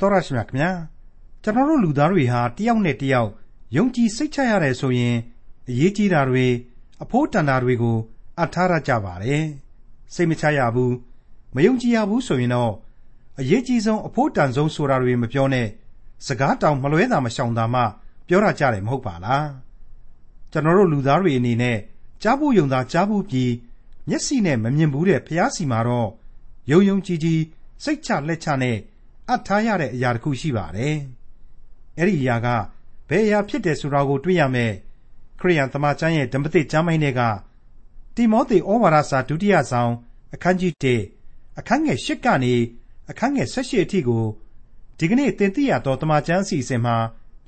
တော်ရရှိမြခင်ဗျာကျွန်တော်တို့လူသားတွေဟာတယောက်နဲ့တယောက်ယုံကြည်စိတ်ချရတယ်ဆိုရင်အရေးကြီးတာတွေအဖို့တန်တာတွေကိုအထားရကြပါတယ်စိတ်မချရဘူးမယုံကြည်ရဘူးဆိုရင်တော့အရေးကြီးဆုံးအဖို့တန်ဆုံးဆိုတာတွေမပြောနဲ့စကားတောင်မလွဲတာမရှောင်တာမှပြောရကြတယ်မဟုတ်ပါလားကျွန်တော်တို့လူသားတွေအနေနဲ့ကြားဖို့ယုံတာကြားဖို့ပြီးမျက်စိနဲ့မမြင်ဘူးတဲ့ဖျားစီမှာတော့ယုံယုံကြည်ကြည်စိတ်ချလက်ချနဲ့ အပ်ထားရတဲ့အရာတစ်ခုရှိပါတယ်။အဲ့ဒီအရာကဘယ်အရာဖြစ်တယ်ဆိုတာကိုတွေ့ရမယ်။ခရိယန်သမာကျမ်းရဲ့ဓမ္မသစ်ကျမ်းပိုင်းတွေကတိမောသေဩဝါဒစာဒုတိယဆောင်အခန်းကြီး1အခန်းငယ်8ကနေအခန်းငယ်18အထိကိုဒီကနေ့သင်သိရသောတမန်ကျမ်းအစီအစဉ်မှာ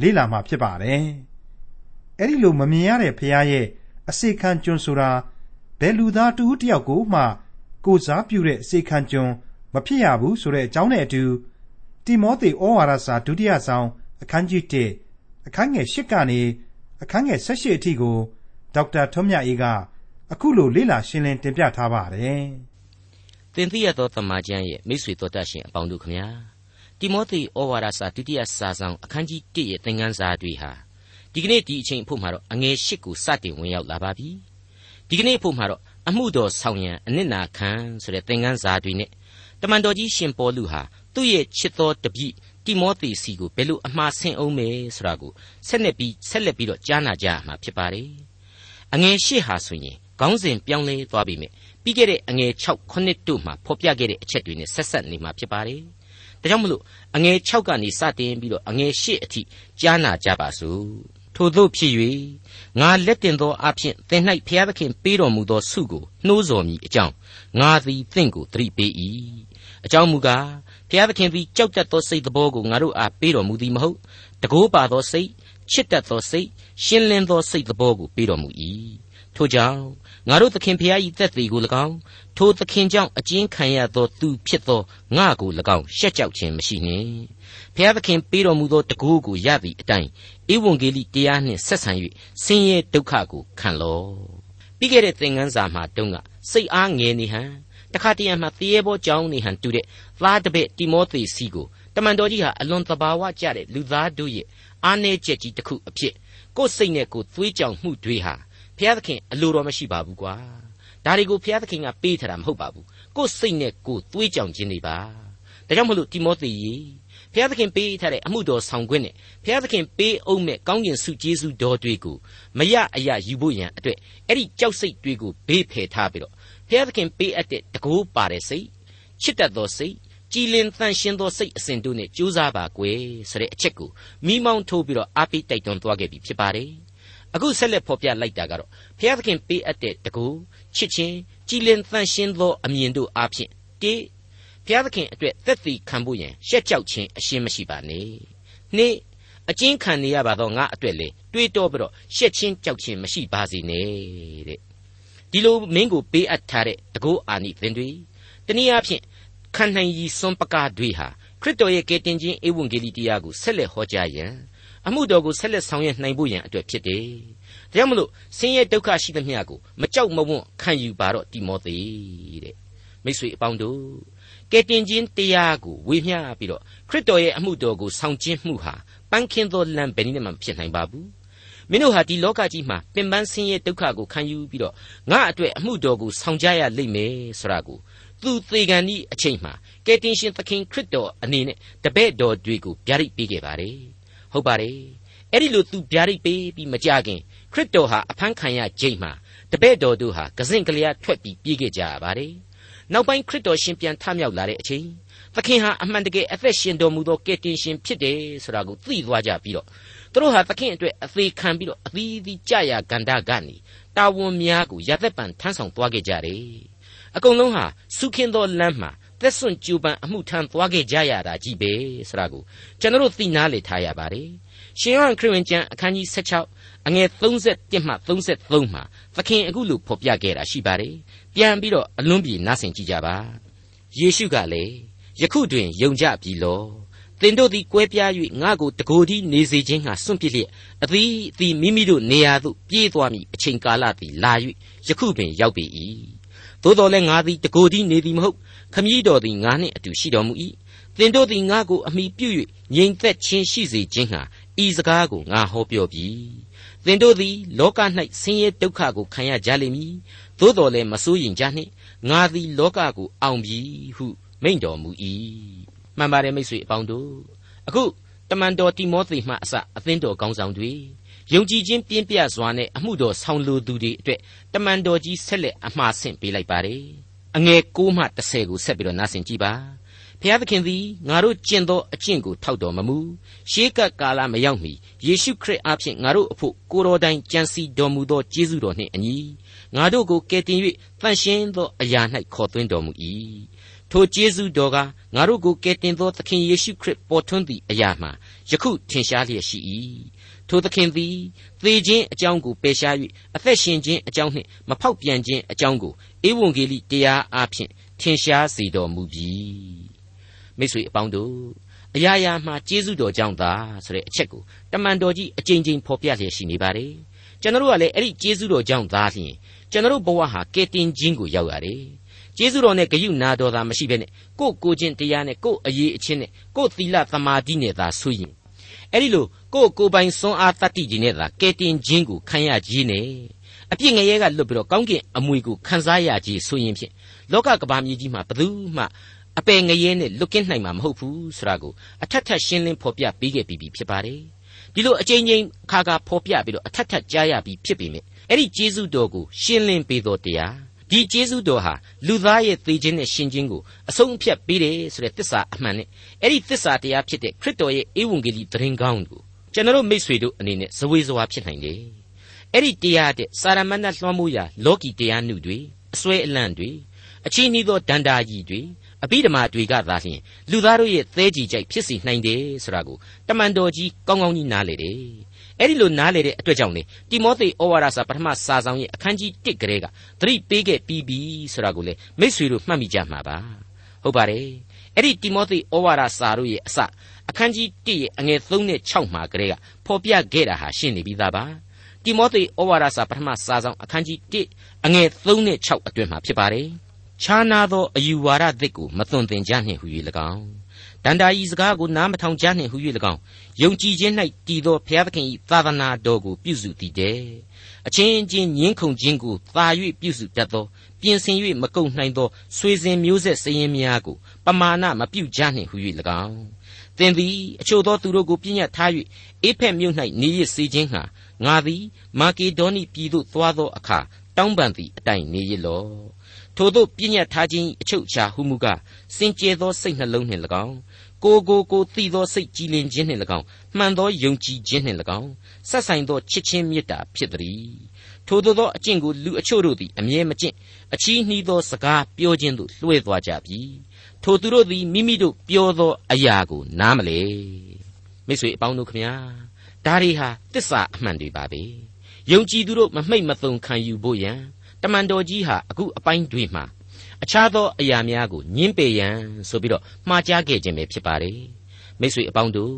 လေ့လာမှာဖြစ်ပါတယ်။အဲ့ဒီလိုမမြင်ရတဲ့ဖခင်ရဲ့အစေခံကျွန်းဆိုတာဘယ်လူသားတူတယောက်ကိုမှကိုစားပြုတဲ့အစေခံကျွန်းမဖြစ်ရဘူးဆိုတဲ့အကြောင်းနဲ့အတူ တိမောသေဩဝါဒစာဒုတိယဆောင်အခန်းကြီး1အခန်းငယ်8ကနေအခန်းငယ်18အထိကိုဒေါက်တာထွန်းမြတ်အေးကအခုလိုလေ့လာရှင်းလင်းတင်ပြထားပါတယ်။သင်သိရသောတမန်ကျမ်းရဲ့မိတ်ဆွေတော်တတ်ရှင်အပေါင်းတို့ခမညာတိမောသေဩဝါဒစာဒုတိယစာဆောင်အခန်းကြီး1ရဲ့သင်ခန်းစာတွေဟာဒီကနေ့ဒီအချိန်ဖို့မှာတော့အငယ်၈ကိုစတင်ဝင်ရောက်လာပါပြီ။ဒီကနေ့ဖို့မှာတော့အမှုတော်ဆောင်ရန်အနစ်နာခံဆိုတဲ့သင်ခန်းစာတွေနဲ့တမန်တော်ကြီးရှင်ပေါလုဟာ သူ့ရဲ့ချစ်တော်တပည့်တိမောသေစီကိုဘယ်လိုအမှားဆင်အောင်မယ်ဆိုတာကိုဆက်လက်ပြီးဆက်လက်ပြီးတော့ကြားနာကြရမှာဖြစ်ပါတယ်။အငယ်၈ဟာဆိုရင်ခေါင်းစဉ်ပြောင်းလဲသွားပြီမြဲပြီးခဲ့တဲ့အငယ်6ခုနှစ်တို့မှာဖော်ပြခဲ့တဲ့အချက်တွေနဲ့ဆက်ဆက်နေမှာဖြစ်ပါတယ်။ဒါကြောင့်မလို့အငယ်6ကနေစတင်ပြီးတော့အငယ်8အထိကြားနာကြပါစို့။ထို့သောဖြစ်၍ငါလက်တင်သောအဖြစ်သင်၌ဖျားသခင်ပေးတော်မူသောဆုကိုနှိုးဆော်မည်အကြောင်းငါသည်သင်ကိုသတိပေး၏အကြောင်းမူကား ဘုရားသခင်သည်ကြောက်တတ်သောစိတ်တော်ကိုငါတို့အားပေးတော်မူသည်မဟုတ်တကိုးပါသောစိတ်ချစ်တတ်သောစိတ်ရှင်းလင်းသောစိတ်တော်ကိုပေးတော်မူ၏ထို့ကြောင့်ငါတို့သခင်ဖျား၏သက်သေကို၎င်းထိုသခင်ကြောင့်အကျဉ်းခံရသောသူဖြစ်သောငါကို၎င်းရှက်ကြောက်ခြင်းမရှိနှင့်ဖျားသခင်ပေးတော်မူသောတကူကိုရသည့်အတိုင်းဧဝံဂေလိတရားနှင့်ဆက်ဆံ၍ဆင်းရဲဒုက္ခကိုခံလော့ပြီးခဲ့တဲ့သင်ခန်းစာမှာတုန်းကစိတ်အားငယ်နေဟန် တခါတရံမှာသေရဲဘောကြောင်းနေဟန်တူတဲ့သားတပည့်တိမောသေစီကိုတမန်တော်ကြီးဟာအလွန်သဘာဝကျတဲ့လူသားတို့ရဲ့အားနည်းချက်ကြီးတစ်ခုအဖြစ်ကိုယ်စိတ်နဲ့ကိုယ်သွေးကြောင်မှုတွေဟာဘုရားသခင်အလိုတော်မရှိပါဘူးကွာဒါတွေကိုဘုရားသခင်ကပေးထားတာမဟုတ်ပါဘူးကိုယ်စိတ်နဲ့ကိုယ်သွေးကြောင်ခြင်းတွေပါဒါကြောင့်မလို့တိမောသေရေဘုရားသခင်ပေးထားတဲ့အမှုတော်ဆောင်ခွင့်နဲ့ဘုရားသခင်ပေးအောင်မဲ့ကောင်းကျင်ဆုကျေးဇူးတော်တွေကိုမရအရယူဖို့ရန်အတွက်အဲ့ဒီကြောက်စိတ်တွေကိုဘေးဖယ်ထားပြီးတော့ ဘုရားသခင်ပေးအပ်တဲ့တကိုးပါတဲ့စိတ်ချစ်တတ်သောစိတ်ကြည်လင်တန်ရှင်းသောစိတ်အစဉ်တို့နဲ့ကြိုးစားပါကွယ်ဆိုတဲ့အချက်ကိုမိမောင်းထိုးပြီးတော့အားပေးတိုက်တွန်းသွားခဲ့ပြီဖြစ်ပါတယ်အခုဆက်လက်ဖော်ပြလိုက်တာကတော့ဘုရားသခင်ပေးအပ်တဲ့တကူချစ်ချင်းကြည်လင်တန်ရှင်းသောအမြင်တို့အားဖြင့်တေးဘုရားသခင်အတွက်သက်သေခံဖို့ရန်ရှက်ကြောက်ခြင်းအရှင်းမရှိပါနဲ့နှစ်အကျဉ်းခံနေရပါတော့ငါအတွက်လေတွေးတောပြီးတော့ရှက်ချင်းကြောက်ခြင်းမရှိပါစေနဲ့တဲ့ ဒီလိုမင်းကိုပေးအပ်ထားတဲ့တကောအာနိသင်တွေတနည်းအားဖြင့်ခံနိုင်ရည်စွန်ပကားတွေဟာခရစ်တော်ရဲ့ကယ်တင်ခြင်းဧဝံဂေလိတရားကိုဆက်လက်ဟောကြားရန်အမှုတော်ကိုဆက်လက်ဆောင်ရွက်နိုင်ဖို့ရန်အတွက်ဖြစ်တယ်။ဒါကြောင့်မလို့ဆင်းရဲဒုက္ခရှိသမျှကိုမကြောက်မဝွန့်ခံယူပါတော့တိမောသေတဲ့မိတ်ဆွေအပေါင်းတို့ကယ်တင်ခြင်းတရားကိုဝေမျှပြီးတော့ခရစ်တော်ရဲ့အမှုတော်ကိုဆောင်ကျင်းမှုဟာပန်းခင်းသောလမ်းဘယ်နည်းမှမဖြစ်နိုင်ပါဘူး မင်းတို့ဟာဒီလောကကြီးမှာပင်ပန်းဆင်းရဲဒုက္ခကိုခံယူပြီးတော့ငါအတွက်အမှုတော်ကိုဆောင်ကြရလိမ့်မယ်ဆိုတာကိုသူသေကန်ဤအချိန်မှာကယ်တင်ရှင်သခင်ခရစ်တော်အနေနဲ့တပည့်တော်တွေကိုဗျာဒိတ်ပေးခဲ့ပါတယ်ဟုတ်ပါတယ်အဲ့ဒီလိုသူဗျာဒိတ်ပေးပြီးမကြခင်ခရစ်တော်ဟာအဖမ်းခံရချိန်မှာတပည့်တော်တို့ဟာကစင့်ကလျာထွက်ပြီးပြေးခဲ့ကြရပါတယ် နောက်ပိုင်းခရစ်တော်ရှင်ပြန်ထမြောက်လာတဲ့အချိန်သခင်ဟာအမှန်တကယ်အသက်ရှင်တော်မူသောကယ်တင်ရှင်ဖြစ်တယ်ဆိုတာကိုသိသွားကြပြီးတော့သူတို့ဟာသခင်အတွက်အသေးခံပြီးတော့အသီးသီးကြရဂန္ဓကနေတာဝန်များကိုရသက်ပံထမ်းဆောင်သွားခဲ့ကြတယ်အကုန်လုံးဟာစုခင်းသောလမ်းမှာသက်စွန့်ကြူပန်အမှုထမ်းသွားခဲ့ကြရတာကြီးပဲဆိုတာကိုကျွန်တော်တို့သိနာလေထားရပါတယ်ရှင်ယောဟန်ခရစ်ဝင်ကျမ်းအခန်းကြီး16အငယ်31မှ33မှာသခင်အခုလိုဖော်ပြခဲ့တာရှိပါတယ် ပြန်ပြီးတော့အလွန်ပြေနားဆင်ကြည့်ကြပါယေရှုကလည်းယခုတွင်ယုံကြပြီလောသင်တို့သည်ကွဲပြား၍ငါကိုတကိုယ်တည်းနေစေခြင်းဟာစွန့်ပစ်လျက်အသီးအသီးမိမိတို့နေရာသို့ပြေးသွားမည်အချိန်ကာလသည်လာ၍ယခုပင်ရောက်ပေ၏သို့တော်လည်းငါသည်တကိုယ်တည်းနေသည်မဟုတ်ခမည်းတော်သည်ငါနှင့်အတူရှိတော်မူ၏သသင်တို့သည်ငါကိုအမိပြု၍ငြိမ်သက်ခြင်းရှိစေခြင်းဟာဤစကားကိုငါဟောပြောပြီသင်တို့သည်လောက၌ဆင်းရဲဒုက္ခကိုခံရကြလိမ့်မည် သို့တော်လည်းမစိုးရင်ကြနှင့်ငါသည်လောကကိုအောင်ပြီဟုမိန့်တော်မူ၏မှန်ပါတယ်မိတ်ဆွေအပေါင်းတို့အခုတမန်တော်တိမောသေမှအစအသင်းတော်ကောင်းဆောင်တွေယုံကြည်ခြင်းပြင်းပြစွာနဲ့အမှုတော်ဆောင်လိုသူတွေအတွက်တမန်တော်ကြီးဆက်လက်အမှားဆင့်ပေးလိုက်ပါတယ်အငယ်6မှ10ကိုဆက်ပြီးတော့နားဆင်ကြည့်ပါဖျားသခင်သည်ငါတို့ကျင့်သောအကျင့်ကိုထောက်တော်မမူရှေးကပ်ကာလမရောက်မီယေရှုခရစ်အားဖြင့်ငါတို့အဖို့ကိုတော်တိုင်ကြံစီတော်မူသောကျေးဇူးတော်နှင့်အညီ ငါတို့ကိုကယ်တင်၍တန်ရှင်းသောအရာ၌ခေါ်သွင်းတော်မူ၏ထိုကျေးဇူးတော်ကငါတို့ကိုကယ်တင်သောသခင်ယေရှုခရစ်ပေါ်ထွန်းသည့်အရာမှာယခုထင်ရှားလျက်ရှိ၏ထိုသခင်သည်သေခြင်းအကြောင်းကိုပယ်ရှား၍အသက်ရှင်ခြင်းအကြောင်းနှင့်မဖောက်ပြန်ခြင်းအကြောင်းကိုဧဝံဂေလိတရားအားဖြင့်ထင်ရှားစေတော်မူပြီမိတ်ဆွေအပေါင်းတို့အရာရာမှာကျေးဇူးတော်ကြောင့်သာဆိုတဲ့အချက်ကိုတမန်တော်ကြီးအကြိမ်ကြိမ်ဖော်ပြလျက်ရှိနေပါတယ်ကျွန်တော်တို့ကလည်းအဲ့ဒီကျေးဇူးတော်ကြောင့်သာလျှင် ကျွန်တော်တို့ဘဝဟာကယ်တင်ခြင်းကိုရောက်ရတယ်ကျေးဇူးတော်နဲ့ဂရုနာတော်သာမရှိဘဲနဲ့ကိုယ်ကိုချင်းတရားနဲ့ကိုယ်အရေးအချင်းနဲ့ကိုယ်သီလသမာဓိနဲ့သာဆိုရင်အဲ့ဒီလိုကိုယ်ကိုယ်ပိုင်စွမ်းအားတတ္တိကြီးနဲ့သာကယ်တင်ခြင်းကိုခံရကြီးနဲ့အပြစ်ငရဲကလွတ်ပြီးတော့ကောင်းကင်အမွေကိုခံစားရကြီးဆိုရင်ဖြင့်လောကကဘာမြေကြီးမှာဘယ်သူမှအပယ်ငရဲနဲ့လွတ်ကင်းနိုင်မှာမဟုတ်ဘူးဆိုတာကိုအထက်ထက်ရှင်းလင်းဖော်ပြပေးခဲ့ပြီးဖြစ်ပါတယ်ဒီလိုအချိန်ချင်းခါခါဖော်ပြပြီးတော့အထက်ထက်ကြားရပြီးဖြစ်ပေမဲ့ အဲ့ဒီကျေးဇူးတော်ကိုရှင်းလင်းပေးတော်တရားဒီကျေးဇူးတော်ဟာလူသားရဲ့သေခြင်းနဲ့ရှင်ခြင်းကိုအဆုံးအဖြတ်ပေးတယ်ဆိုတဲ့သစ္စာအမှန်နဲ့အဲ့ဒီသစ္စာတရားဖြစ်တဲ့ခရစ်တော်ရဲ့ဧဝံဂေလိသတင်းကောင်းကိုကျွန်တော်မိတ်ဆွေတို့အနေနဲ့ဇဝေဇဝါဖြစ်နိုင်တယ်အဲ့ဒီတရားတဲ့စာရမဏေလွှမ်းမိုးရာလောကီတရားနုတွေအစွဲအလန့်တွေအချင်းဤသောဒန္တာကြီးတွေအဘိဓမ္မာတွေကသာလျှင်လူသားတို့ရဲ့သဲကြည်ကြိုက်ဖြစ်စီနိုင်တယ်ဆိုတာကိုတမန်တော်ကြီးကောင်းကောင်းကြီးနားလေတယ် အဲ့ဒီလိုနားလေတဲ့အတွက်ကြောင့်လေတိမောသေဩဝါဒစာပထမစာဆောင်ရဲ့အခန်းကြီး1ကလေးကသတိပေးခဲ့ပြီးပြီဆိုတာကိုလေမိษွေတို့မှတ်မိကြမှာပါဟုတ်ပါတယ်အဲ့ဒီတိမောသေဩဝါဒစာတို့ရဲ့အစအခန်းကြီး1ရဲ့အငယ်3နဲ့6မှာကလေးကဖော်ပြခဲ့တာဟာရှင်းနေပြီးသားပါတိမောသေဩဝါဒစာပထမစာဆောင်အခန်းကြီး1အငယ်3နဲ့6အတွင်မှာဖြစ်ပါတယ်ခြားနာသောအယူဝါဒသစ်ကိုမသွန်သင်ကြနှင့်ဟူ၍၎င်း ဒန္တာဤစကားကိုနားမထောင်ကြနှင့်ဟူ၍၎င်းယုံကြည်ခြင်း၌တည်သောဘုရားသခင်၏သာသနာတော်ကိုပြုစုတည်တဲ့အချင်းချင်းညှင်းခုန်ခြင်းကိုသာ၍ပြုစုတတ်သောပြင်ဆင်၍မကုန်နိုင်သောဆွေစဉ်မျိုးဆက်စရင်များကိုပမာဏမပြုကြနှင့်ဟူ၍၎င်းသင်သည်အချို့သောသူတို့ကိုပြညတ်ထား၍အေဖက်မြို့၌နေရစေခြင်းဟာငါသည်မာကေဒေါနိပြည်သို့သွားသောအခါတောင်းပန်သည့်အတိုင်းနေရလောထို့သောပြညတ်ထားခြင်းအချုပ်အခြာဟုမူကားစင်ကြယ်သောစိတ်နှလုံးနှင့်၎င်း ကိုကိုကိုသိသောစိတ်ကြည်လင်ခြင်းနှင့်၎င်းမှန်သောယုံကြည်ခြင်းနှင့်၎င်းဆက်ဆိုင်သောချစ်ချင်းမေတ္တာဖြစ်သည်ထိုသို့သောအကျင့်ကိုလူအချို့တို့သည်အမြဲမကျင့်အချီးနှီးသောစကားပြောခြင်းသို့လွှဲသွားကြပြီထိုသူတို့သည်မိမိတို့ပြောသောအရာကိုနားမလဲမိတ်ဆွေအပေါင်းတို့ခမညာဒါတွေဟာတစ္ဆာအမှန်တွေပါပဲယုံကြည်သူတို့မမှိတ်မသုံခံယူဖို့ရန်တမန်တော်ကြီးဟာအခုအပိုင်းတွေမှာ အခြားသောအရာများကိုညှင်းပယ်ရန်ဆိုပြီးတော့မှားကြားခဲ့ခြင်းပဲဖြစ်ပါတယ်မိတ်ဆွေအပေါင်းတို့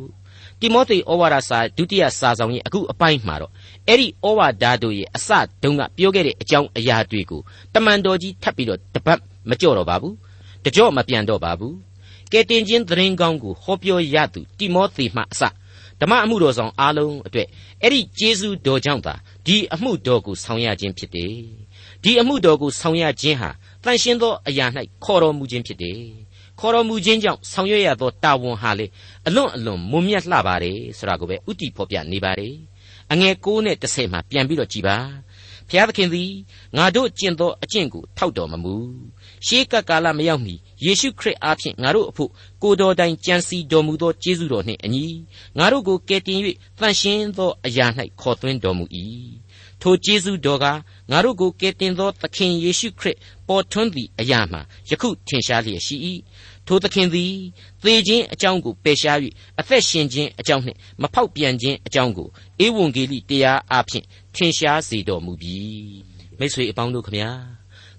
တိမောသေဩဝါဒစာဒုတိယစာဆောင်ရဲ့အခုအပိုင်းမှာတော့အဲ့ဒီဩဝါဒတို့ရဲ့အစတုန်းကပြောခဲ့တဲ့အကြောင်းအရာတွေကိုတမန်တော်ကြီးထပ်ပြီးတော့တပတ်မကြော့တော့ပါဘူးတကြော့မပြန်တော့ပါဘူးကဲတင်ချင်းသတင်းကောင်းကိုဟောပြောရသူတိမောသေမှအစဓမ္မအမှုတော်ဆောင်အားလုံးအတွက်အဲ့ဒီကျေးဇူးတော်ကြောင့်သာဒီအမှုတော်ကိုဆောင်ရခြင်းဖြစ်တယ်ဒီအမှုတော်ကိုဆောင်ရခြင်းဟာ တန်ရှင်းသောအရာ၌ခေါ်တော်မူခြင်းဖြစ်တယ်ခေါ်တော်မူခြင်းကြောင့်ဆောင်ရွက်ရသောတာဝန်ဟာလေအလွန်အလွန်မွန်မြတ်လှပါတယ်ဆိုတာကိုပဲဥတီဖော်ပြနေပါတယ်အငယ်9နဲ့10မှာပြန်ပြီးတော့ကြည်ပါဖျားသခင်သည်ငါတို့ကျင့်သောအကျင့်ကိုထောက်တော်မမူရှေးကပ်ကာလမရောက်မီယေရှုခရစ်အားဖြင့်ငါတို့အဖို့ကိုတော်တိုင်ကြံစီတော်မူသောကျေးဇူးတော်နှင့်အညီငါတို့ကိုကယ်တင်၍တန်ရှင်းသောအရာ၌ခေါ်သွင်းတော်မူ၏ ထိုကျေးဇူးတော်ကငါတို့ကိုကယ်တင်သောသခင်ယေရှုခရစ်ပေါ်ထွန်းသည့်အရာမှာယခုထင်ရှားလျက်ရှိ၏ထိုသခင်သည်သေခြင်းအကြောင်းကိုပယ်ရှား၍အသက်ရှင်ခြင်းအကြောင်းနှင့်မဖောက်ပြန်ခြင်းအကြောင်းကိုဧဝံဂေလိတရားအဖျင်ထင်ရှားစေတော်မူပြီမိတ်ဆွေအပေါင်းတို့ခမညာ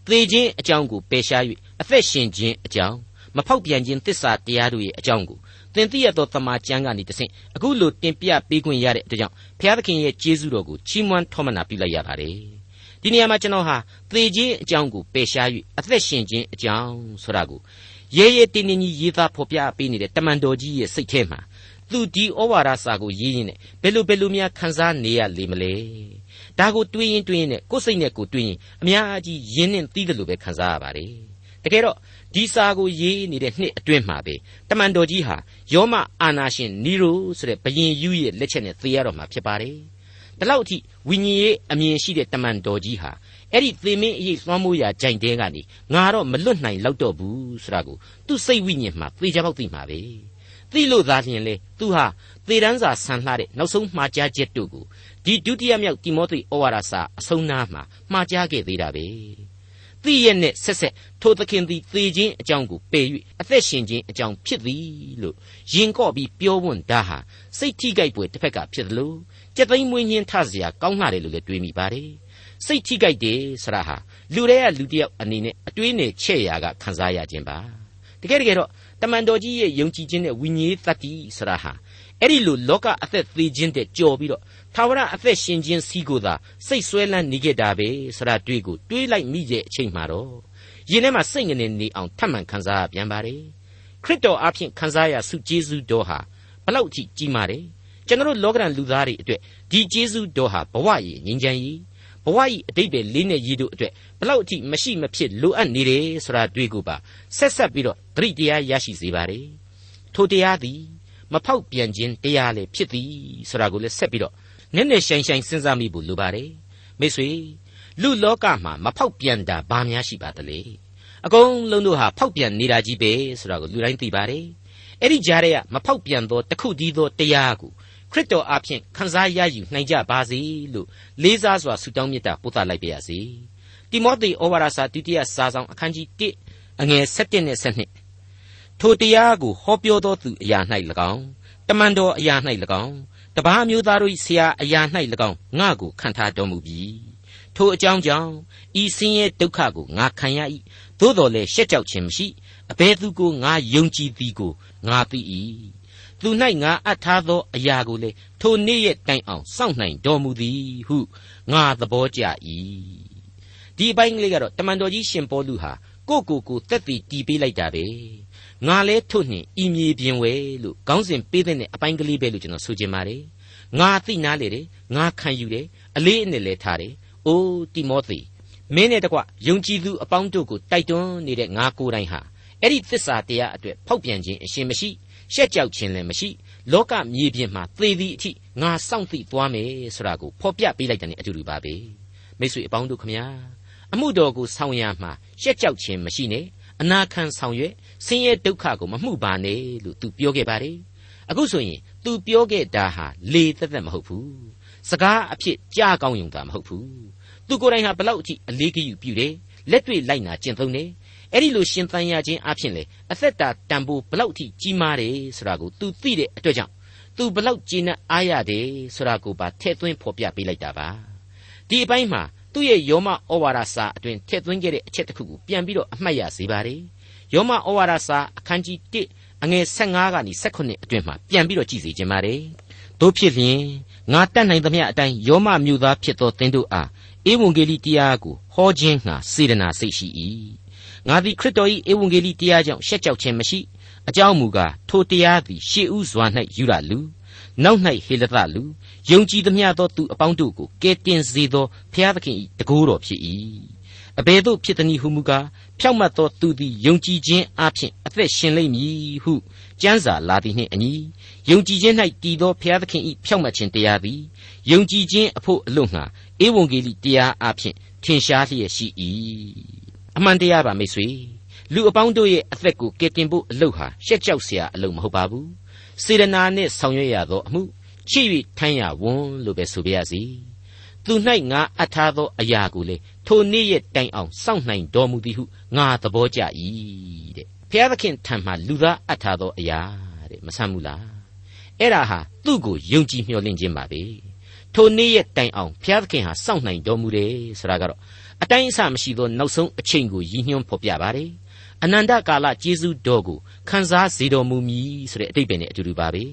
သေခြင်းအကြောင်းကိုပယ်ရှား၍အသက်ရှင်ခြင်းအကြောင်းမဖောက်ပြန်ခြင်းသစ္စာတရားတို့ရဲ့အကြောင်းကို သင်သိရသောတမန်ကျမ်းကနေတဆင့်အခုလိုတင်ပြပေးခွင့်ရတဲ့အတွက်ကြောင့်ဘုရားသခင်ရဲ့ကျေးဇူးတော်ကိုချီးမွမ်းထောမနာပြုလိုက်ရပါတယ်ဒီနေရာမှာကျွန်တော်ဟာသေခြင်းအကြောင်းကိုပယ်ရှား၍အသက်ရှင်ခြင်းအကြောင်းဆိုတာကိုရဲရဲတင်းတင်းကြီးရေးသားဖော်ပြပေးနေတဲ့တမန်တော်ကြီးရဲ့စိတ်ထဲမှာသူဒီဩဝါဒစာကိုရေးရင်းနဲ့ဘယ်လိုဘယ်လိုများခံစားနေရလေမလဲဒါကိုတွေးရင်တွေးရင်နဲ့ကိုယ်စိတ်နဲ့ကိုတွေးရင်အများကြီးရင်းနှင်းသီးတယ်လို့ပဲခံစားရပါတယ်တကယ်တော့ ဒီစာကိုရေးနေတဲ့နှစ်အတွင်းမှာပဲတမန်တော်ကြီးဟာယောမအာနာရှင်နီရိုဆိုတဲ့ဘယင်ယူရဲ့လက်ချက်နဲ့သေရတော့မှာဖြစ်ပါတယ်ဒီလောက်အထိဝိညာဉ်ရေးအမြင်ရှိတဲ့တမန်တော်ကြီးဟာအဲ့ဒီသေမင်းအရေးလွှမ်းမိုးရာဂျိုင်တဲကနေငါတော့မလွတ်နိုင်လောက်တော့ဘူးဆိုတာကိုသူ့စိတ်ဝိညာဉ်မှာသေချာပေါက်သိမှာပဲသိလို့သာလျှင်လေသူဟာသေတန်းစာဆန်လှတဲ့နောက်ဆုံးမှားကြားချက်တို့ကိုဒီဒုတိယမြောက်တိမောသေဩဝါဒစာအဆုံးနားမှာမှားကြားခဲ့သေးတာပဲ သိရနဲ့ဆက်ဆက်ထိုသခင်သည်သေခြင်းအကြောင်းကိုပယ်၍အသက်ရှင်ခြင်းအကြောင်းဖြစ်သည်လို့ယင်ကော့ပြီးပြောဝွန်းတာဟာစိတ်ထိကြိုက်ပွေတစ်ဖက်ကဖြစ်သလိုကြက်သိမ်းမွေးညင်းထစရာကောင်းလာတယ်လို့လည်းတွေးမိပါတယ်စိတ်ထိကြိုက်တယ်ဆရာဟာလူတွေကလူတယောက်အနေနဲ့အတွေးနဲ့ချဲ့ရာကခံစားရခြင်းပါတကယ်တကယ်တော့တမန်တော်ကြီးရဲ့ယုံကြည်ခြင်းနဲ့ဝိညာဉ်တတ္တိဆရာဟာအဲ့ဒီလိုလောကအသက်သေးခြင်းတဲ့ကြော်ပြီးတော့ သာဝရအသက်ရှင်ခြင်းစီးကိုသာစိတ်ဆွဲလန်းနေခဲ့တာပဲဆရာတွေးကိုတွေးလိုက်မိတဲ့အချိန်မှာတော့ရင်ထဲမှာစိတ်ငနေနေအောင်ထပ်မံခံစားရပြန်ပါတယ်ခရစ်တော်အဖင်ခံစားရဆုကျေးဇူးတော်ဟာဘလောက်အထိကြီးမားတယ်ကျွန်တော်လောကရန်လူသားတွေအတွက်ဒီကျေးဇူးတော်ဟာဘဝရည်ငြိမ်းချမ်းရေးဘဝဤအတိတ်ပဲလေးနဲ့ရည်တို့အတွက်ဘလောက်အထိမရှိမဖြစ်လိုအပ်နေတယ်ဆိုတာတွေ့ကိုပါဆက်ဆက်ပြီးတော့သတိတရားရရှိစေပါတယ်ထိုတရားသည်မဖောက်ပြန်ခြင်းတရားလည်းဖြစ်သည်ဆိုတာကိုလည်းဆက်ပြီးတော့ နည်းနည်းရှိုင်ရှိုင်စဉ်းစားမိဖို့လိုပါတယ်မိတ်ဆွေလူလောကမှာမဖောက်ပြန်တာဘာများရှိပါသလဲအကုန်လုံးတို့ဟာဖောက်ပြန်နေတာကြီးပဲဆိုတာကိုလူတိုင်းသိပါတယ်အဲ့ဒီကြားထဲကမဖောက်ပြန်သောတခုတည်းသောတရားကိုခရစ်တော်အားဖြင့်ခံစားရယူနိုင်ကြပါစေလို့လေးစားစွာဆုတောင်းမေတ္တာပို့သလိုက်ပါရစေတိမောသေဩဝါဒစာဒုတိယစာဆောင်အခန်းကြီး1အငယ်7နဲ့7ထိုတရားကိုဟောပြောသောသူအရာ၌၎င်းတမန်တော်အရာ၌၎င်း တပားမျိုးသားတို့၏ဆရာအရာ၌၎င်းငါ့ကိုခံထားတော်မူပြီထိုအကြောင်းကြောင့်ဤဆင်းရဲဒုက္ခကိုငါခံရ၏သို့တော်လည်းရှက်ကြောက်ခြင်းမရှိအဘယ်သူကိုငါယုံကြည်သည်ကိုငါသိ၏သူ၌ငါအပ်ထားသောအရာကိုလေထိုနေ့ရက်တိုင်အောင်စောင့်နိုင်တော်မူသည်ဟုငါသဘောကျ၏ဒီအပိုင်းကလေးကတော့တမန်တော်ကြီးရှင်ပေါလုဟာကိုကိုကိုတက်တည်တီးပေးလိုက်တာပဲ ငါလဲထုတ်နှင်ဤမြေပြင်ဝဲလို့ခေါင်းစဉ်ပေးတဲ့အပိုင်းကလေးပဲလို့ကျွန်တော်ဆိုချင်ပါတယ်ငါသိနာလေတယ်ငါခံယူတယ်အလေးအနက်လဲထားတယ်အိုးတိမောသေမင်းနဲ့တကွယုံကြည်သူအပေါင်းတို့ကိုတိုက်တွန်းနေတဲ့ငါကိုယ်တိုင်ဟာအဲ့ဒီသစ္စာတရားအတွက်ဖောက်ပြန်ခြင်းအရှင်မရှိရှက်ကြောက်ခြင်းလည်းမရှိလောကမြေပြင်မှာသေသည်အထိငါစောင့်သိသွားမယ်ဆိုတာကိုဖော်ပြပေးလိုက်တဲ့အတူတူပါပဲမိတ်ဆွေအပေါင်းတို့ခမညာအမှုတော်ကိုဆောင်ရမှာရှက်ကြောက်ခြင်းမရှိနဲ့ အနာခံဆောင်ရွက်ဆင်းရဲဒုက္ခကိုမမှုပါနဲ့လို့သူပြောခဲ့ပါတယ်အခုဆိုရင်သူပြောခဲ့တာဟာလေသက်သက်မဟုတ်ဘူးစကားအဖြစ်ကြားကောင်းယုံတာမဟုတ်ဘူးသူကိုယ်တိုင်ဟာဘလောက်အထိအလေးဂရုပြုတယ်လက်တွေ့လိုက်နာကျင့်သုံးတယ်အဲ့ဒီလိုရှင်သန်ရခြင်းအဖြစ်လေအသက်တာတန်ဖိုးဘလောက်ထိကြီးမားတယ်ဆိုတာကို तू သိတဲ့အတွက်ကြောင့် तू ဘလောက်ကျေနပ်အားရတယ်ဆိုတာကိုပါထည့်သွင်းဖော်ပြပေးလိုက်တာပါဒီအပိုင်းမှာ သူ့ရဲ့ယောမဩဝါဒစာအတွင်ထည့်သွင်းခဲ့တဲ့အချက်တစ်ခုကိုပြန်ပြီးတော့အမှတ်ရစေပါတယ်ယောမဩဝါဒစာအခန်းကြီး1အငယ်15ကနေ18အတွင်မှာပြန်ပြီးတော့ကြည့်စီခြင်းပါတယ်တို့ဖြစ်လျင်ငါတတ်နိုင်သမျှအတိုင်းယောမမျိုးသားဖြစ်သောသင်တို့အားဧဝံဂေလိတရားကိုဟောခြင်းငှာစေတနာစိတ်ရှိ၏ငါသည်ခရစ်တော်၏ဧဝံဂေလိတရားကြောင့်ရှက်ကြောက်ခြင်းမရှိအကြောင်းမူကားထိုတရားသည်ရှေးဥစွာ၌ယူရလူနောက်၌ဟေလသလူ ယုံကြည်သမျှသောသူအပေါင်းတို့ကိုကဲတင်စေသောဘုရားသခင်၏တကိုးတော်ဖြစ်၏အဘယ်သို့ဖြစ်သည်ဟုမူကားဖြောက်မတ်သောသူသည်ယုံကြည်ခြင်းအပြင်အသက်ရှင်လိမ့်မည်ဟုကျမ်းစာလာသည်နှင့်အညီယုံကြည်ခြင်း၌တည်သောဘုရားသခင်၏ဖြောက်မတ်ခြင်းတရားသည်ယုံကြည်ခြင်းအဖို့အလို့ငှာဧဝံဂေလိတရားအပြင်ထင်ရှားလျက်ရှိ၏အမှန်တရားပါမိတ်ဆွေလူအပေါင်းတို့ရဲ့အသက်ကိုကယ်တင်ဖို့အလုပ်ဟာရှက်ကြောက်စရာအလုပ်မဟုတ်ပါဘူးစေတနာနဲ့ဆောင်ရွက်ရသောအမှု ချစ်၍ထမ်းရဝန်လို့ပဲဆိုပြရစီသူ၌ငါအပ်ထားသောအရာကိုလေထိုနေ့ရဲ့တိုင်အောင်စောင့်နိုင်တော်မူသည်ဟုငါသဘောကျ၏တဲ့ဘုရားသခင်ထံမှလူသားအပ်ထားသောအရာတဲ့မဆမ်းဘူးလားအဲ့ဒါဟာသူ့ကိုယုံကြည်မျှော်လင့်ခြင်းပါပဲထိုနေ့ရဲ့တိုင်အောင်ဘုရားသခင်ဟာစောင့်နိုင်တော်မူတယ်ဆိုတာကတော့အတိုင်းအဆမရှိသောနောက်ဆုံးအချိန်ကိုရည်ညွှန်းဖော်ပြပါတယ်အနန္တကာလကျေးဇူးတော်ကိုခံစားစေတော်မူမည်ဆိုတဲ့အတိတ်ပဲနဲ့အတူတူပါပဲ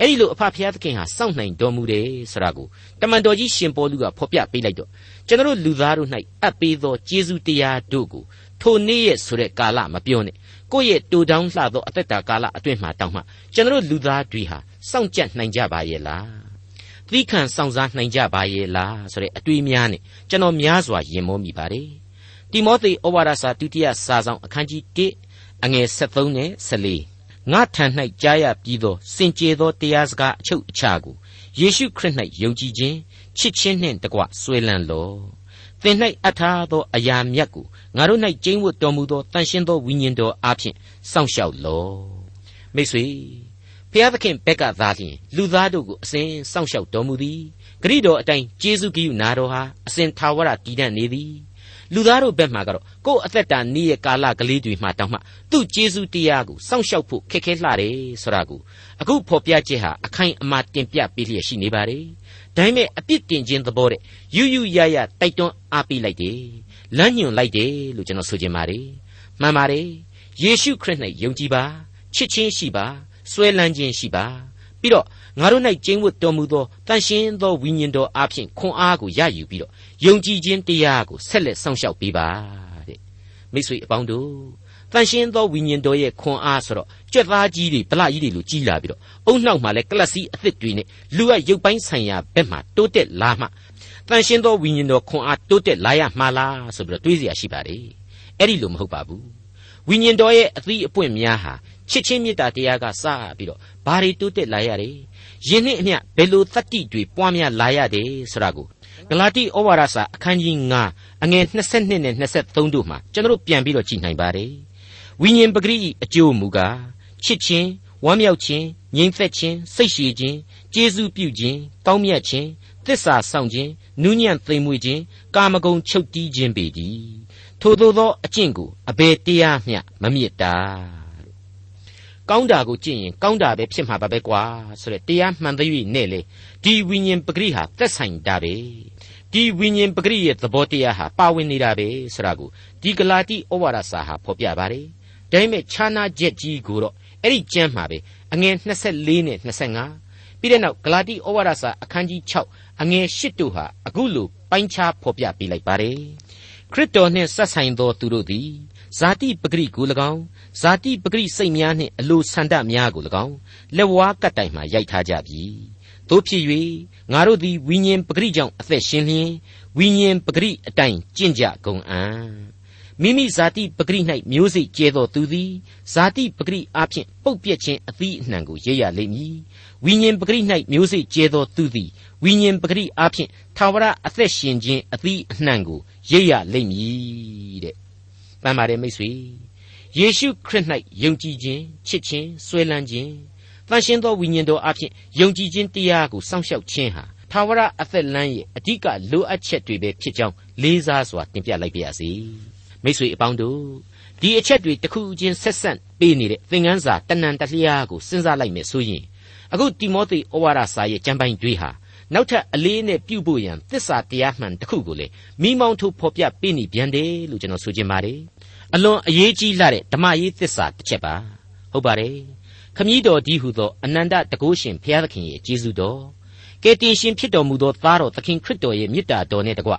အဲ့ဒီလိုအဖဖျားသခင်ဟာစောင့်နိုင်တော်မူတယ်ဆိုတာကိုတမန်တော်ကြီးရှင်ပေါလုကဖော်ပြပေးလိုက်တော့ကျွန်တော်လူသားတို့၌အပ်ပေးသောကျေးဇူးတရားတို့ကိုထိုနေ့ရဲ့ဆိုတဲ့ကာလမပြောနဲ့ကိုယ့်ရဲ့တူတောင်းလှသောအသက်တာကာလအတွင်းမှာတောင်းမှကျွန်တော်လူသားတွေဟာစောင့်ကြက်နိုင်ကြပါရဲ့လားသီးခံစောင့်စားနိုင်ကြပါရဲ့လားဆိုတဲ့အတွေးများနဲ့ကျွန်တော်များစွာယင်မောမိပါတယ်တိမောသေဩဝါဒစာဒုတိယစာဆောင်အခန်းကြီး1အငယ်73နဲ့14 ငါထံ၌ကြားရပြီးသောစင်ကြယ်သောတရားစကားအချုပ်အခြာကိုယေရှုခရစ်၌ယုံကြည်ခြင်းချစ်ခြင်းနှင့်တကွဆွဲလန်းလော့သင်၌အထားသောအရာမြတ်ကိုငါတို့၌ကျင့်ဝတ်တော်မူသောတန်ရှင်းသောဝိညာဉ်တော်အားဖြင့်စောင့်ရှောက်လော့မိတ်ဆွေဖျားသခင်ဘက်ကသာလျှင်လူသားတို့ကိုအစဉ်စောင့်ရှောက်တော်မူသည်ဂရိတော်အတိုင်းကျေးဇူးကိယူနာတော်ဟာအစဉ်သာဝရတည်တတ်နေသည် လူသားတို့ဘက်မှာကတော့ကိုယ့်အသက်တာနေ့ရဲ့ကာလကလေးတွေမှာတောင်းမှသူ့ကျေးဇူးတရားကိုစောင့်ရှောက်ဖို့ခက်ခဲလှတယ်ဆိုတာကိုအခုဖော်ပြချက်ဟာအခိုင်အမာတင်ပြပေးလျက်ရှိနေပါတယ်ဒါပေမဲ့အပြစ်တင်ခြင်းသဘောတဲ့ယူယူရရတိုက်တွန်းအားပေးလိုက်တယ်လမ်းညွှန်လိုက်တယ်လို့ကျွန်တော်ဆိုချင်ပါတယ်မှန်ပါတယ်ယေရှုခရစ်၌ယုံကြည်ပါချစ်ချင်းရှိပါစွဲလန်းခြင်းရှိပါ ပြီးတော့ငါတို့၌ကျင့်ဝတ်တော်မူသောတန်ရှင်းသောဝိညာဉ်တော်အားဖြင့်ခွန်အားကိုရယူပြီးတော့ယုံကြည်ခြင်းတရားကိုဆက်လက်စောင့်ရှောက်ပေးပါတဲ့မိတ်ဆွေအပေါင်းတို့တန်ရှင်းသောဝိညာဉ်တော်ရဲ့ခွန်အားဆိုတော့ကြွက်သားကြီးတွေဗလကြီးတွေလိုကြီးလာပြီးတော့အုံနောက်မှာလည်းကလပ်စီအသစ်တွေနဲ့လူကရုပ်ပိုင်းဆိုင်ရာဘက်မှာတိုးတက်လာမှတန်ရှင်းသောဝိညာဉ်တော်ခွန်အားတိုးတက်လာရမှာလားဆိုပြီးတော့တွေးเสียရှိပါတယ်အဲ့ဒီလိုမဟုတ်ပါဘူးဝိညာဉ်တော်ရဲ့အသီးအပွင့်များဟာ ချစ်ချင်းမေတ္တာတရားကစပြီးတော့ဘာတွေတိုးတက်လာရတယ်ယင်းနှင့်အမျှဘယ်လိုသတ္တိတွေပွားများလာရတယ်ဆိုတာကိုဂလာတိဩဝါဒစာအခန်းကြီး9အငယ်22နဲ့23တို့မှာကျွန်တော်ပြန်ပြီးတော့ကြည်နိုင်ပါတယ်ဝိညာဉ်ပဂရိအကျိုးမူကားချစ်ချင်းဝမ်းမြောက်ခြင်းငြိမ်သက်ခြင်းစိတ်ရှည်ခြင်းကျေးဇူးပြုခြင်းတောင်းမြတ်ခြင်းသစ္စာဆောင်ခြင်းနူးညံ့သိမ်မွေ့ခြင်းကာမဂုဏ်ချုပ်တီးခြင်းပေတည်းထို့သောသောအကျင့်ကိုအဘယ်တရားမျှမမြစ်တာ ကောင်းတာကိုကြည့်ရင်ကောင်းတာပဲဖြစ်မှာပါပဲကွာဆိုတဲ့တရားမှန်သရွေ့နဲ့လေဒီဝိညာဉ်ပဂရိဟာသက်ဆိုင်တာပဲဒီဝိညာဉ်ပဂရိရဲ့သဘောတရားဟာပါဝင်နေတာပဲဆိုတာကိုဒီဂလာတိဩဝါဒစာဟာဖော်ပြပါတယ်ဒါပေမဲ့ခြားနာချက်ကြီးကိုတော့အဲ့ဒီကျမ်းမှာပဲအငယ်24နဲ့25ပြီးတဲ့နောက်ဂလာတိဩဝါဒစာအခန်းကြီး6အငယ်8တို့ဟာအခုလိုပိုင်းခြားဖော်ပြပေးလိုက်ပါတယ်ခရစ်တော်နှင့်ဆက်ဆိုင်သောသူတို့သည်ဇာတိပဂရိကို၎င်း ဇာတိပဂရိစိတ်များနှင့်အလိုဆန္ဒများကို၎င်းလက်ဝါးကတ်တိုင်မှရိုက်ထားကြပြီတို့ဖြစ်၍ငါတို့သည်ဝိညာဉ်ပဂရိကြောင့်အသက်ရှင်လျင်ဝိညာဉ်ပဂရိအတိုင်းကျင့်ကြကုန်အံ့မိမိဇာတိပဂရိ၌မျိုးစိတ်ကျဲသောသူသည်ဇာတိပဂရိအဖြစ်ပုတ်ပြက်ခြင်းအသီးအနှံကိုရရလိမ့်မည်ဝိညာဉ်ပဂရိ၌မျိုးစိတ်ကျဲသောသူသည်ဝိညာဉ်ပဂရိအဖြစ်သာဝရအသက်ရှင်ခြင်းအသီးအနှံကိုရရလိမ့်မည်တဲ့ပန်ပါတယ်မိတ်ဆွေ ယေရှုခရစ်၌ယုံကြည်ခြင်းချစ်ခြင်းဆွဲလန်းခြင်းတန်ရှင်းသောဝိညာဉ်တော်အဖြစ်ယုံကြည်ခြင်းတရားကိုစောင့်ရှောက်ခြင်းဟာသာဝရအသက်လမ်းရဲ့အဓိကလိုအပ်ချက်တွေပဲဖြစ်ကြောင်းလေးစားစွာတင်ပြလိုက်ပါရစေမိတ်ဆွေအပေါင်းတို့ဒီအချက်တွေတစ်ခုချင်းဆက်ဆက်ပေးနေတဲ့သင်ခန်းစာတဏ္ဍတလျားကိုစဉ်းစားလိုက်မယ်ဆိုရင်အခုတိမောသေဩဝါဒစာရဲ့ကျမ်းပိုင်းတွေဟာနောက်ထပ်အလေးနဲ့ပြုဖို့ရန်သစ္စာတရားမှန်တစ်ခုကိုလေမိမောင်းထုတ်ဖော်ပြပေးနေပြန်တယ်လို့ကျွန်တော်ဆိုချင်ပါတယ် အလွန်အရေးကြီးလာတဲ့ဓမ္မရေးသစ္စာတစ်ချက်ပါဟုတ်ပါတယ်ခမည်းတော်ဒီဟုသောအနန္တတကုရှင်ဘုရားသခင်ရဲ့ကျေးဇူးတော်ကယ်တင်ရှင်ဖြစ်တော်မူသောသားတော်သခင်ခရစ်တော်ရဲ့မေတ္တာတော်နဲ့တကွ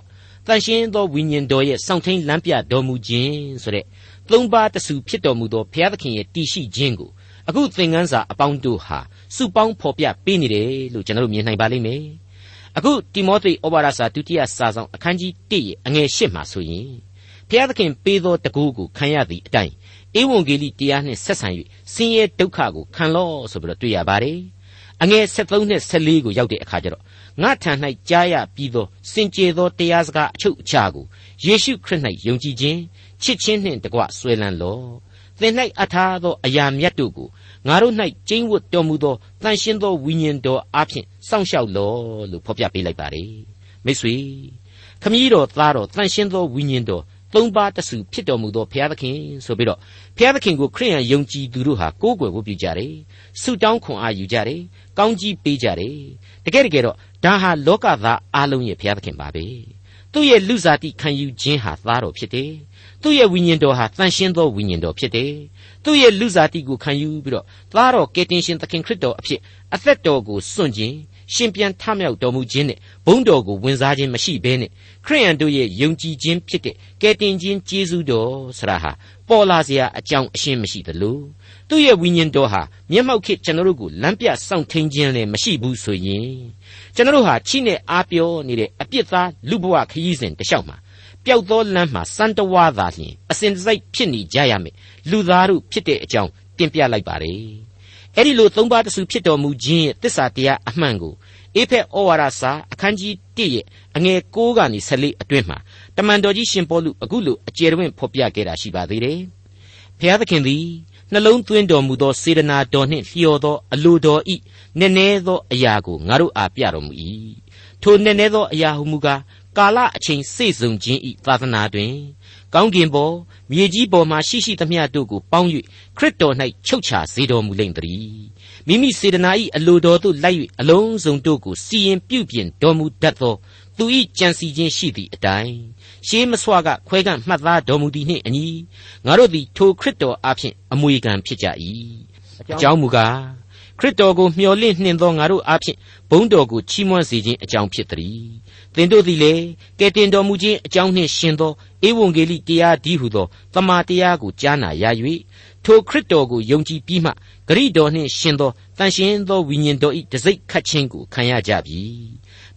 တန်ရှင်းသောဝိညာဉ်တော်ရဲ့စောင့်ထိန်လမ်းပြတော်မူခြင်းဆိုတဲ့သုံးပါးတဆူဖြစ်တော်မူသောဘုရားသခင်ရဲ့တည်ရှိခြင်းကိုအခုသင်ခန်းစာအပေါင်းတို့ဟာစုပေါင်းဖော်ပြပေးနေတယ်လို့ကျွန်တော်တို့မြင်နိုင်ပါလိမ့်မယ်အခုတိမောသေဩဝါဒစာဒုတိယစာဆောင်အခန်းကြီး1ရဲ့အငယ်8မှာဆိုရင် ဘုရားသခင်ပေးသောတကူကိုခံရသည့်အတိုင်းဧဝံဂေလိတရားနှင့်ဆက်ဆံ၍ဆင်းရဲဒုက္ခကိုခံလော့ဆိုပြီးတော့တွေ့ရပါတယ်အငယ်73နဲ့74ကိုရောက်တဲ့အခါကျတော့ငါထံ၌ကြားရပြီးသောစင်ကြယ်သောတရားစကားအချုပ်အခြာကိုယေရှုခရစ်၌ယုံကြည်ခြင်းချစ်ခြင်းနှင့်တကွဆွဲလန်းလော့သင်၌အထားသောအရာမြတ်တို့ကိုငါတို့၌ကျင့်ဝတ်တော်မူသောတန်ရှင်းသောဝိညာဉ်တော်အဖျင်စောင့်ရှောက်လော့လို့ဖော်ပြပေးလိုက်ပါတယ်မိတ်ဆွေခမည်းတော်သားတော်တန်ရှင်းသောဝိညာဉ်တော် သုံးပါးတဆူဖြစ်တော်မူသောဘုရားသခင်ဆိုပြီးတော့ဘုရားသခင်ကိုခရိယန်ယုံကြည်သူတို့ဟာကိုးကွယ်ဖို့ပြုကြတယ်ဆုတောင်းခွန်အားယူကြတယ်ကောင်းကြီးပေးကြတယ်တကယ်တကယ်တော့ဒါဟာလောကသားအလုံးရဲ့ဘုရားသခင်ပါပဲသူ့ရဲ့လူစားတိခံယူခြင်းဟာသားတော်ဖြစ်တယ်သူ့ရဲ့ဝိညာဉ်တော်ဟာတန်ရှင်းသောဝိညာဉ်တော်ဖြစ်တယ်သူ့ရဲ့လူစားတိကိုခံယူပြီးတော့သားတော်ကယ်တင်ရှင်သခင်ခရစ်တော်အဖြစ်အသက်တော်ကိုစွန့်ခြင်း ရှင်ပြန်ထမြောက်တော်မူခြင်းနဲ့ဘုန်းတော်ကိုဝင်စားခြင်းမရှိဘဲနဲ့ခရိယန်တို့ရဲ့ယုံကြည်ခြင်းဖြစ်တဲ့ကယ်တင်ခြင်းကျေးဇူးတော်ဆရာဟာပေါ်လာစရာအကြောင်းအရှင်းမရှိသလိုသူ့ရဲ့ဝိညာဉ်တော်ဟာမျက်မှောက်ခေကျွန်တော်တို့ကိုလမ်းပြစောင့်ထိန်ခြင်းလည်းမရှိဘူးဆိုရင်ကျွန်တော်တို့ဟာချိနဲ့အားပြောနေတဲ့အပြစ်သားလူဘဝခရီးစဉ်တစ်လျှောက်မှာပျောက်သောလမ်းမှာစံတဝါသာလျှင်အစဉ်တစိုက်ဖြစ်နေကြရမယ်လူသားတို့ဖြစ်တဲ့အကြောင်းတင်ပြလိုက်ပါတယ် အဲ့ဒီလိုသုံးပါးတဆူဖြစ်တော်မူခြင်းရဲ့တစ္ဆာတရားအမှန်ကိုအေဖက်ဩဝါဒစာအခန်းကြီး1ရဲ့အငယ်6ကနေ14အတွင်းမှာတမန်တော်ကြီးရှင်ပေါလုအခုလိုအကျယ်တွင်ဖော်ပြခဲ့တာရှိပါသေးတယ်ဖျားသခင်သည်နှလုံးသွင်းတော်မူသောစေတနာတော်နှင့်လျော်သောအလိုတော်ဤနည်းနည်းသောအရာကိုငါတို့အားပြတော်မူ၏ထိုနည်းနည်းသောအရာဟုမူကားကာလအချိန်စေ့စုံခြင်းဤသာသနာတွင် ကောင်းကင်ပေါ်မြေကြီးပေါ်မှရှိရှိသမျှတို့ကိုပေါင်း၍ခရစ်တော်၌ချုပ်ချစေတော်မူလိမ့်တည်းမိမိစေတနာ၏အလိုတော်သို့လိုက်၍အလုံးစုံတို့ကိုစီရင်ပြုပြင်တော်မူတတ်သောသူ၏ကြံစီခြင်းရှိသည့်အတိုင်းရှေးမဆွကခွဲကန့်မှတ်သားတော်မူသည်နှင့်အညီငါတို့သည်ထိုခရစ်တော်အဖျင်အမွေခံဖြစ်ကြ၏အကြောင်းမူကားခရစ်တော်ကိုမျှော်လင့်နှင်သောငါတို့အဖျင်ဘုန်းတော်ကိုချီးမွမ်းစေခြင်းအကြောင်းဖြစ်သည်သ င်တို့သည်လေကဲတင်တော်မူခြင်းအကြောင်းနှင့်ရှင်သောဧဝံဂေလိတရားဒီဟုသောတမန်တရားကိုကြားနာရ၍ထိုခရစ်တော်ကိုယုံကြည်ပြီးမှဂရိတော်နှင့်ရှင်သောတန်ရှင်းသောဝိညာဉ်တော်၏တစိ့ခတ်ခြင်းကိုခံရကြပြီ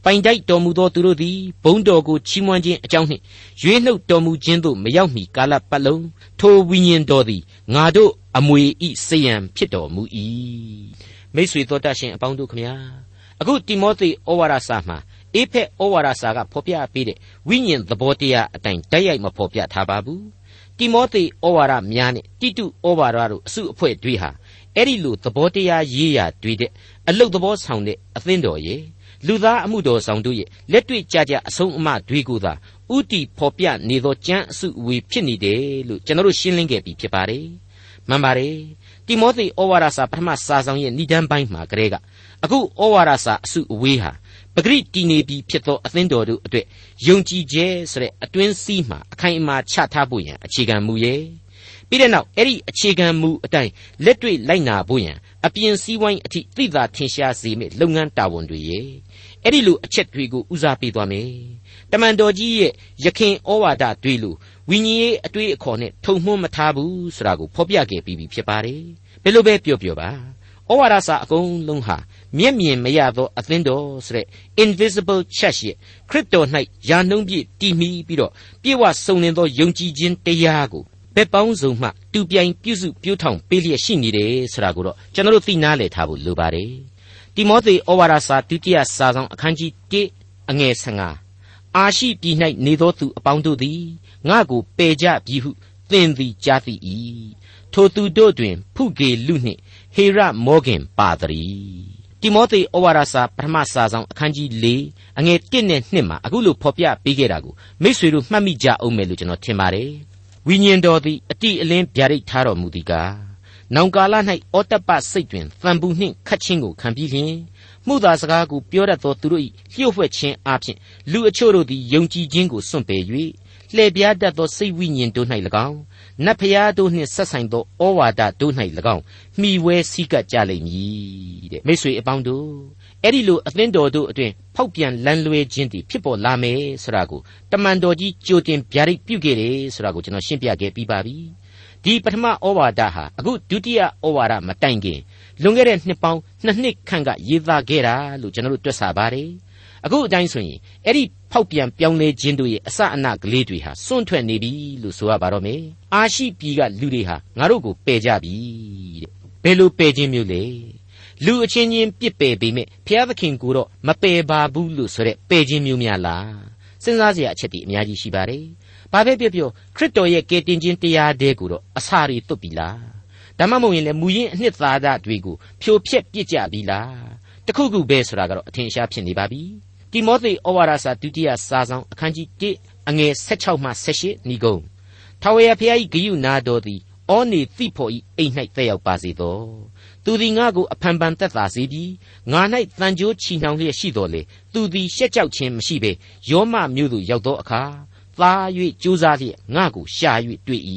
ပိုင်တိုက်တော်မူသောသူတို့သည်ဘုန်းတော်ကိုချီးမွမ်းခြင်းအကြောင်းနှင့်ရွေးနှုတ်တော်မူခြင်းသို့မရောက်မီကာလပတ်လုံးထိုဝိညာဉ်တော်သည်ငါတို့အမွေဤစေယံဖြစ်တော်မူ၏မိတ်ဆွေတော်တတ်ရှင်အပေါင်းတို့ခမညာအခုတိမောသေဩဝါဒစာမှာ အေဖက်ဩဝါဒစာကဖော်ပြပေးတဲ့ဝိညာဉ်သဘောတရားအတိုင်းတိုက်ရိုက်မဖော်ပြထားပါဘူးတိမောသေဩဝါဒများနဲ့တိတုဩဝါဒတို့အစုအဖွဲ့တွေဟာအဲ့ဒီလိုသဘောတရားရေးရာတွေတဲ့အလုတ်သဘောဆောင်တဲ့အသင်းတော်ရဲ့လူသားအမှုတော်ဆောင်တို့ရဲ့လက်တွေ့ကြကြအဆုံးအမတွေကိုသာဥတီဖော်ပြနေသောကျမ်းအစုအဝေးဖြစ်နေတယ်လို့ကျွန်တော်တို့ရှင်းလင်းခဲ့ပြီးဖြစ်ပါတယ်မှန်ပါတယ်တိမောသေဩဝါဒစာပထမစာဆောင်ရဲ့ဏ္ဍန်ပိုင်းမှာကလေးကအခုဩဝါဒစာအစုအဝေးဟာ ပဂရိတည်နေပြီဖြစ်သောအသင်းတော်တို့အတွက်ယုံကြည်ခြင်းဆိုတဲ့အတွင်းစည်းမှာအခိုင်အမာချထားဖို့ရန်အခြေခံမူရဲ့ပြီးတဲ့နောက်အဲ့ဒီအခြေခံမူအတိုင်းလက်တွေ့လိုက်နာဖို့ရန်အပြင်စည်းဝိုင်းအထိသိသာထင်ရှားစေမယ့်လုပ်ငန်းတာဝန်တွေရဲ့အဲ့ဒီလိုအချက်တွေကိုဦးစားပေးသွားမယ်တမန်တော်ကြီးရဲ့ယခင်ဩဝါဒတွေလို့ဝိညာဉ်ရေးအတွေ့အခေါ်နဲ့ထုံမှွန်းမထားဘူးဆိုတာကိုဖော်ပြခဲ့ပြီးပြီဖြစ်ပါတယ်ဘယ်လိုပဲပြောပြောပါဩဝါဒစာအကုန်လုံးဟာ မျက်မြင်မရသောအသင်းတော်ဆိုတဲ့ invisible church ရဲ့ခရစ်တော်၌ယာနှုံးပြည့်တည်မီပြီးတော့ပြေဝစုံလင်သောယုံကြည်ခြင်းတရားကိုဘက်ပေါင်းစုံမှတူပြိုင်ပြုစုပြုထောင်ပေးလျက်ရှိနေတယ်ဆိုတာကိုတော့ကျွန်တော်တို့သိနာလည်ထားဖို့လိုပါတယ်တိမောသေဩဝါဒစာဒုတိယစာဆောင်အခန်းကြီး1အငယ်15အာရှိပြည်၌နေသောသူအပေါင်းတို့သည်ငါကိုပယ်ကြပြီဟုသင်သည်ကြားသိ၏ထိုသူတို့တွင် ဖုဂေလူနှင့်ဟေရမောဂင်ပါတည်း တိမောသေဩဝါဒစာပထမစာဆောင်အခန်းကြီး၄အငယ်1နဲ့2မှာအခုလိုဖော်ပြပေးခဲ့တာကိုမိษွေတို့မှတ်မိကြအောင်မယ်လို့ကျွန်တော်ထင်ပါတယ်ဝိညာဉ်တော်သည်အတိအလင်းဗျာဒိတ်ထားတော်မူသည်ကားနောင်ကာလ၌ဩတ္တပစိတ်တွင်သံပူနှင့်ခတ်ခြင်းကိုခံပြီးလျှင် မှုသာစကားကိုပြောတတ်သောသူတို့၏လျှို့ဝှက်ခြင်းအပြင်လူအချို့တို့သည်ယုံကြည်ခြင်းကိုစွန့်ပယ်၍လှည့်ပြားတတ်သောစိတ်ဝိညာဉ်တို့၌၎င်းနတ်ဖျားတို့နှင့်ဆက်ဆိုင်သောဩဝါဒတို့၌၎င်းမှီဝဲစည်းကပ်ကြလိမ့်မည်တဲ့မိတ်ဆွေအပေါင်းတို့အဲ့ဒီလိုအသင်းတော်တို့အတွင်ဖောက်ပြန်လန်းလွဲခြင်းတည်ဖြစ်ပေါ်လာမယ်ဆိုတာကိုတမန်တော်ကြီးကြိုတင်ဗျာဒိတ်ပြုခဲ့တယ်ဆိုတာကိုကျွန်တော်ရှင်းပြခဲ့ပြီးပါပြီဒီပထမဩဝါဒဟာအခုဒုတိယဩဝါဒမတိုင်ခင် လွန်ခဲ့တဲ့နှစ်ပေါင်းနှစ်နှစ်ခန့်ကရေးသားခဲ့တာလို့ကျွန်တော်တို့တွက်ဆပါတယ်အခုအတိုင်းဆိုရင်အဲ့ဒီဖောက်ပြန်ပြောင်းလဲခြင်းတို့ရဲ့အစအနကလေးတွေဟာစွန့်ထွက်နေပြီလို့ဆိုရပါတော့မယ်အာရှိပြည်ကလူတွေဟာငါတို့ကိုပယ်ကြပြီတဲ့ဘယ်လိုပယ်ခြင်းမျိုးလဲလူအချင်းချင်းပြစ်ပယ်ပေမဲ့ဘုရားသခင်ကိုတော့မပယ်ပါဘူးလို့ဆိုတဲ့ပယ်ခြင်းမျိုးများလားစဉ်းစားစရာအချက်တွေအများကြီးရှိပါတယ်ဘာပဲပြောပြောခရစ်တော်ရဲ့ကယ်တင်ခြင်းတရားတဲကိုတော့အစာတွေတွတ်ပြီလား ဒါမှမဟုတ်ရင်လည်းမူရင်းအနှစ်သာရတွေကိုဖြိုဖျက်ပစ်ကြပြီလားတခုခုပဲဆိုတာကတော့အထင်ရှားဖြစ်နေပါပြီတိမောသေဩဝါဒစာဒုတိယစာဆောင်အခန်းကြီး1အငယ်16မှ18ဤကုန်းထာဝရဘုရား၏ဂိယုနာတော်သည်ဩနေသိဖို့၏အိမ်၌တက်ရောက်ပါစေသောသူသည်ငါကိုအဖန်ဖန်သက်သာစေပြီးငါ၌တန်ကြိုးချီနှောင်လျက်ရှိတော်လေသူသည်ရှက်ကြောက်ခြင်းမရှိဘဲယောမမျိုးသို့ရောက်သောအခါသာ၍ကြိုးစားလျက်ငါကိုရှာ၍တွေ့၏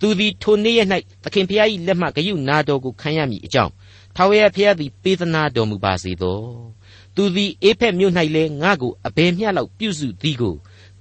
သူသည်ထိုနေ့ရက်၌သခင်ဖျား၏လက်မှဂယုနာတော်ကိုခံရမည်အကြောင်းထာဝရဘုရားသည်ပေးသနာတော်မူပါစေသောသူသည်အေဖက်မြို့၌လည်းငါကိုအဘယ်မျှလောက်ပြုစုသည်ကို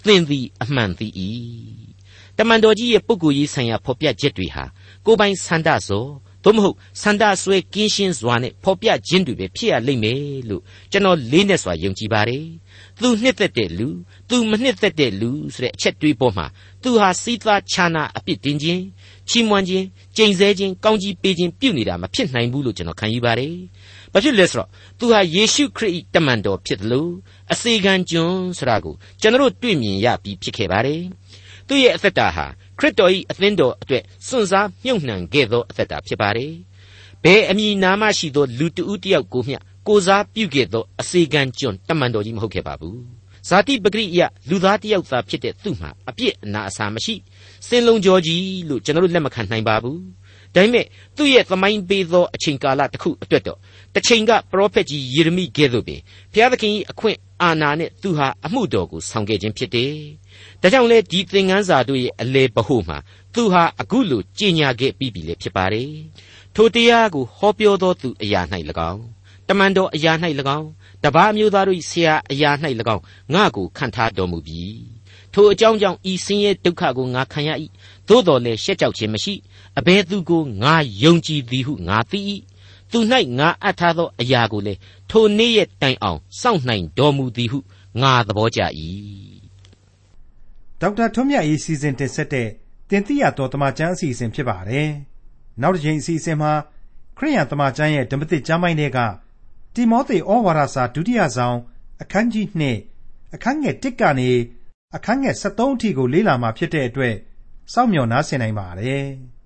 သင်သည်အမှန်သိ၏တမန်တော်ကြီးရဲ့ပုဂ္ဂိုလ်ရေးဆိုင်ရာဖော်ပြချက်တွေဟာကိုယ်ပိုင်ဆန္ဒစော သို့မဟုတ်ဆန္ဒဆွဲကင်းရှင်းစွာနဲ့ဖော်ပြခြင်းတွေပဲဖြစ်ရလိမ့်မယ်လို့ကျွန်တော်လေးနဲ့စွာယုံကြည်ပါတယ်။သူနှစ်သက်တဲ့လူသူမနှစ်သက်တဲ့လူဆိုတဲ့အချက်တွေးပေါ်မှာသူဟာစီးသားခြာနာအပြစ်တင်ခြင်းချီးမွမ်းခြင်းကြိမ်ဆဲခြင်းကောင်းကြီးပေးခြင်းပြုနေတာမဖြစ်နိုင်ဘူးလို့ကျွန်တော်ခံယူပါတယ်။ဘာဖြစ်လဲဆိုတော့သူဟာယေရှုခရစ်တမန်တော်ဖြစ်တယ်လို့အစေခံကျွန်ဆိုတာကိုကျွန်တော်တို့တွေ့မြင်ရပြီးဖြစ်ခဲ့ပါတယ်။သူ့ရဲ့အသက်တာဟာ ခရစ်တော်၏အသင်းတော်အတွက်စွန့်စားမြုပ်နှံခဲ့သောအသက်တာဖြစ်ပါတယ်။ဘယ်အမည်နာမရှိသောလူတဦးတယောက်ကိုမျှကိုစားပြုခဲ့သောအစေခံကျွန်တမန်တော်ကြီးမဟုတ်ခဲ့ပါဘူး။ဇာတိပဂရိယလူသားတယောက်သာဖြစ်တဲ့သူ့မှာအပြစ်အနာအဆာမရှိစင်လုံးကြောကြီးလို့ကျွန်တော်တို့လက်မခံနိုင်ပါဘူး။ဒါပေမဲ့သူ့ရဲ့သမိုင်းပေးသောအချိန်ကာလတစ်ခုအတွက်တော့တစ်ချိန်ကပရောဖက်ကြီးယေရမိကဲ့သို့ပင်ဘုရားသခင်၏အခွင့်အာဏာနဲ့သူဟာအမှုတော်ကိုဆောင်ခဲ့ခြင်းဖြစ်တယ်။ ဒါကြောင့်လေဒီသင်ခန်းစာတို့ရဲ့အလေပဟုမှာသူဟာအခုလိုကြင်ညာခဲ့ပြီးပြီလေဖြစ်ပါတယ်။ထိုတရားကိုဟောပြောသောသူအရာ၌၎င်းတမန်တော်အရာ၌၎င်းတပါးမျိုးသားတို့၏ဆရာအရာ၌၎င်းငါကိုခံထားတော်မူပြီ။ထိုအကြောင်းကြောင့်ဤဆင်းရဲဒုက္ခကိုငါခံရ၏သို့တော်လည်းရှက်ကြောက်ခြင်းမရှိအဘယ်သူကိုငါယုံကြည်သည်ဟုငါသိ၏သူ၌ငါအပ်ထားသောအရာကိုလေထိုနေ့ရက်တိုင်အောင်စောင့်နိုင်တော်မူသည်ဟုငါသဘောကျ၏ ဒေါက်တာထွန်းမြတ်ရေး စီစဉ်တင်ဆက်တဲ့တင်ပြတော်တမချန်း အစီအစဉ်ဖြစ်ပါတယ် နောက်တစ်ချိန်အစီအစဉ်မှာ ခရိယန်တမချန်းရဲ့ ဓမ္မသစ်ကျမ်းပိုင်းတွေကတိမောသေဩဝါဒစာ ဒုတိယဆောင် အခန်းကြီး2အခန်းငယ်1ကနေ အခန်းငယ်73အထိကို လေ့လာမှာဖြစ်တဲ့အတွက် စောင့်မျှော်နားဆင်နိုင်ပါတယ်။